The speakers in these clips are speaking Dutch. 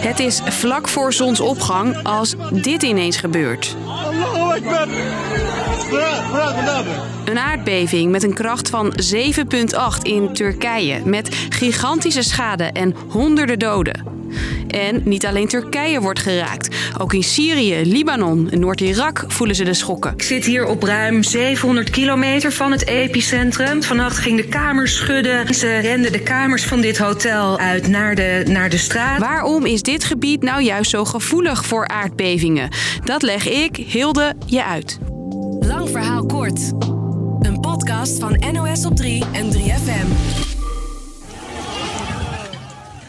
Het is vlak voor zonsopgang als dit ineens gebeurt. Een aardbeving met een kracht van 7,8 in Turkije met gigantische schade en honderden doden. En niet alleen Turkije wordt geraakt. Ook in Syrië, Libanon en Noord-Irak voelen ze de schokken. Ik zit hier op ruim 700 kilometer van het epicentrum. Vannacht ging de kamers schudden. Ze renden de kamers van dit hotel uit naar de, naar de straat. Waarom is dit gebied nou juist zo gevoelig voor aardbevingen? Dat leg ik, Hilde, je uit. Lang verhaal kort. Een podcast van NOS op 3 en 3FM.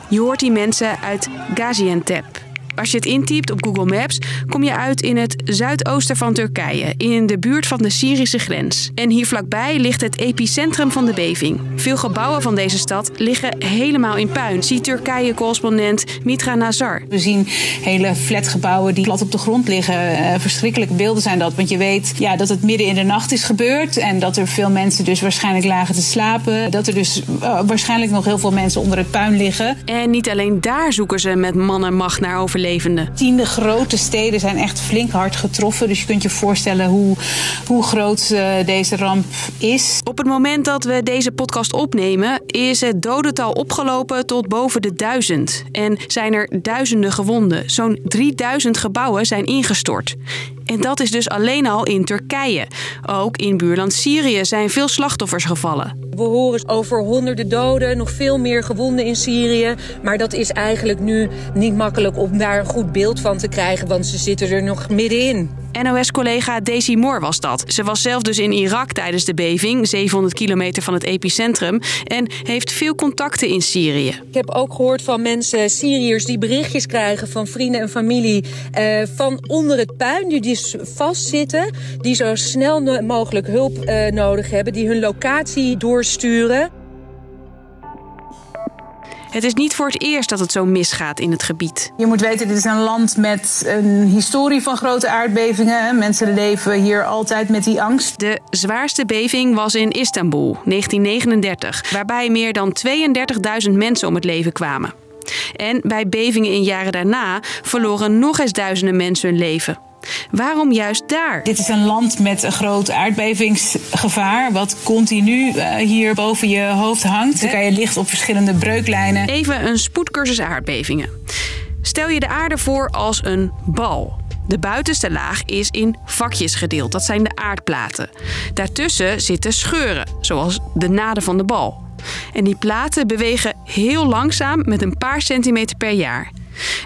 Je hoort die mensen uit Gaziantep. Als je het intypt op Google Maps, kom je uit in het zuidoosten van Turkije, in de buurt van de Syrische grens. En hier vlakbij ligt het epicentrum van de beving. Veel gebouwen van deze stad liggen helemaal in puin, ziet Turkije-correspondent Mitra Nazar. We zien hele flatgebouwen die plat op de grond liggen. Uh, verschrikkelijke beelden zijn dat, want je weet ja, dat het midden in de nacht is gebeurd en dat er veel mensen dus waarschijnlijk lagen te slapen. Dat er dus uh, waarschijnlijk nog heel veel mensen onder het puin liggen. En niet alleen daar zoeken ze met man en macht naar overleving overlevenden. Tiende grote steden zijn echt flink hard getroffen. Dus je kunt je voorstellen hoe, hoe groot uh, deze ramp is. Op het moment dat we deze podcast opnemen, is het dodental opgelopen tot boven de duizend. En zijn er duizenden gewonden. Zo'n 3000 gebouwen zijn ingestort. En dat is dus alleen al in Turkije. Ook in buurland Syrië zijn veel slachtoffers gevallen. We horen over honderden doden, nog veel meer gewonden in Syrië. Maar dat is eigenlijk nu niet makkelijk om daar een goed beeld van te krijgen, want ze zitten er nog middenin. NOS-collega Daisy Moore was dat. Ze was zelf dus in Irak tijdens de beving, 700 kilometer van het epicentrum, en heeft veel contacten in Syrië. Ik heb ook gehoord van mensen, Syriërs, die berichtjes krijgen van vrienden en familie eh, van onder het puin, die dus vastzitten, die zo snel mogelijk hulp eh, nodig hebben, die hun locatie doorsturen. Het is niet voor het eerst dat het zo misgaat in het gebied. Je moet weten, dit is een land met een historie van grote aardbevingen. Mensen leven hier altijd met die angst. De zwaarste beving was in Istanbul, 1939, waarbij meer dan 32.000 mensen om het leven kwamen. En bij bevingen in jaren daarna verloren nog eens duizenden mensen hun leven. Waarom juist daar? Dit is een land met een groot aardbevingsgevaar, wat continu uh, hier boven je hoofd hangt. Turkije ligt op verschillende breuklijnen. Even een spoedcursus aardbevingen. Stel je de aarde voor als een bal. De buitenste laag is in vakjes gedeeld, dat zijn de aardplaten. Daartussen zitten scheuren, zoals de naden van de bal. En die platen bewegen heel langzaam met een paar centimeter per jaar.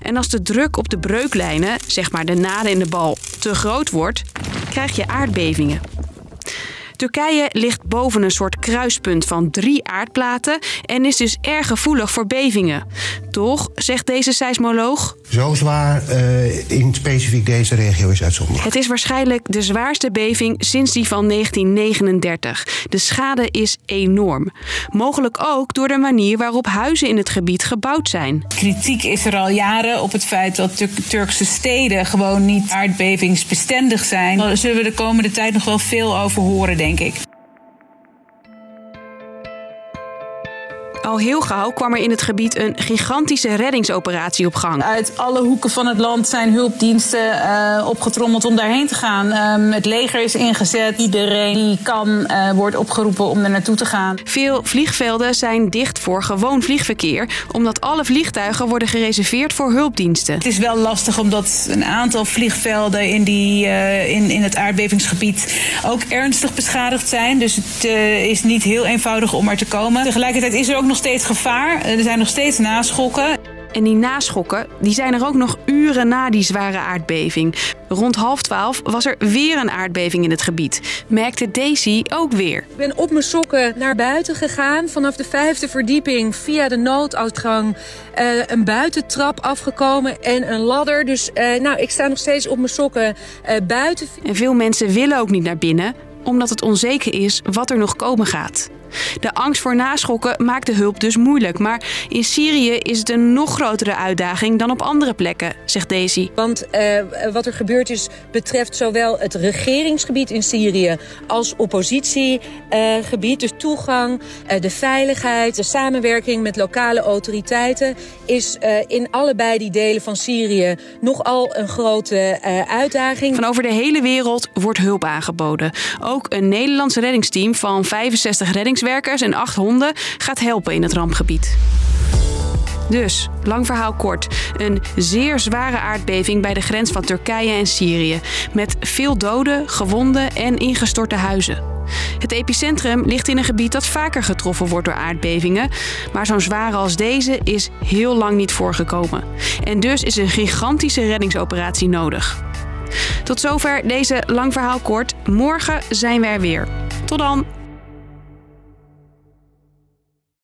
En als de druk op de breuklijnen, zeg maar de naden in de bal, te groot wordt, krijg je aardbevingen. Turkije ligt boven een soort kruispunt van drie aardplaten en is dus erg gevoelig voor bevingen. Toch, zegt deze seismoloog. Zo zwaar uh, in specifiek deze regio is uitzonderlijk. Het is waarschijnlijk de zwaarste beving sinds die van 1939. De schade is enorm. Mogelijk ook door de manier waarop huizen in het gebied gebouwd zijn. Kritiek is er al jaren op het feit dat Tur Turkse steden gewoon niet aardbevingsbestendig zijn. Daar zullen we de komende tijd nog wel veel over horen, denk ik. Al heel gauw kwam er in het gebied een gigantische reddingsoperatie op gang. Uit alle hoeken van het land zijn hulpdiensten uh, opgetrommeld om daarheen te gaan. Um, het leger is ingezet. Iedereen die kan uh, wordt opgeroepen om er naartoe te gaan. Veel vliegvelden zijn dicht voor gewoon vliegverkeer, omdat alle vliegtuigen worden gereserveerd voor hulpdiensten. Het is wel lastig omdat een aantal vliegvelden in, die, uh, in, in het aardbevingsgebied ook ernstig beschadigd zijn. Dus het is niet heel eenvoudig om er te komen. Tegelijkertijd is er ook nog steeds gevaar. Er zijn nog steeds naschokken. En die naschokken die zijn er ook nog uren na die zware aardbeving. Rond half twaalf was er weer een aardbeving in het gebied. Merkte Daisy ook weer. Ik ben op mijn sokken naar buiten gegaan. Vanaf de vijfde verdieping via de nooduitgang uh, een buitentrap afgekomen en een ladder. Dus uh, nou, ik sta nog steeds op mijn sokken uh, buiten. En veel mensen willen ook niet naar binnen, omdat het onzeker is wat er nog komen gaat. De angst voor naschokken maakt de hulp dus moeilijk. Maar in Syrië is het een nog grotere uitdaging dan op andere plekken, zegt Daisy. Want uh, wat er gebeurd is betreft zowel het regeringsgebied in Syrië als oppositiegebied. Uh, dus toegang, uh, de veiligheid, de samenwerking met lokale autoriteiten is in allebei die delen van Syrië nogal een grote uitdaging. Van over de hele wereld wordt hulp aangeboden. Ook een Nederlands reddingsteam van 65 en 8 honden gaat helpen in het rampgebied. Dus, lang verhaal kort, een zeer zware aardbeving bij de grens van Turkije en Syrië. Met veel doden, gewonden en ingestorte huizen. Het epicentrum ligt in een gebied dat vaker getroffen wordt door aardbevingen. Maar zo'n zware als deze is heel lang niet voorgekomen. En dus is een gigantische reddingsoperatie nodig. Tot zover deze lang verhaal kort. Morgen zijn we er weer. Tot dan!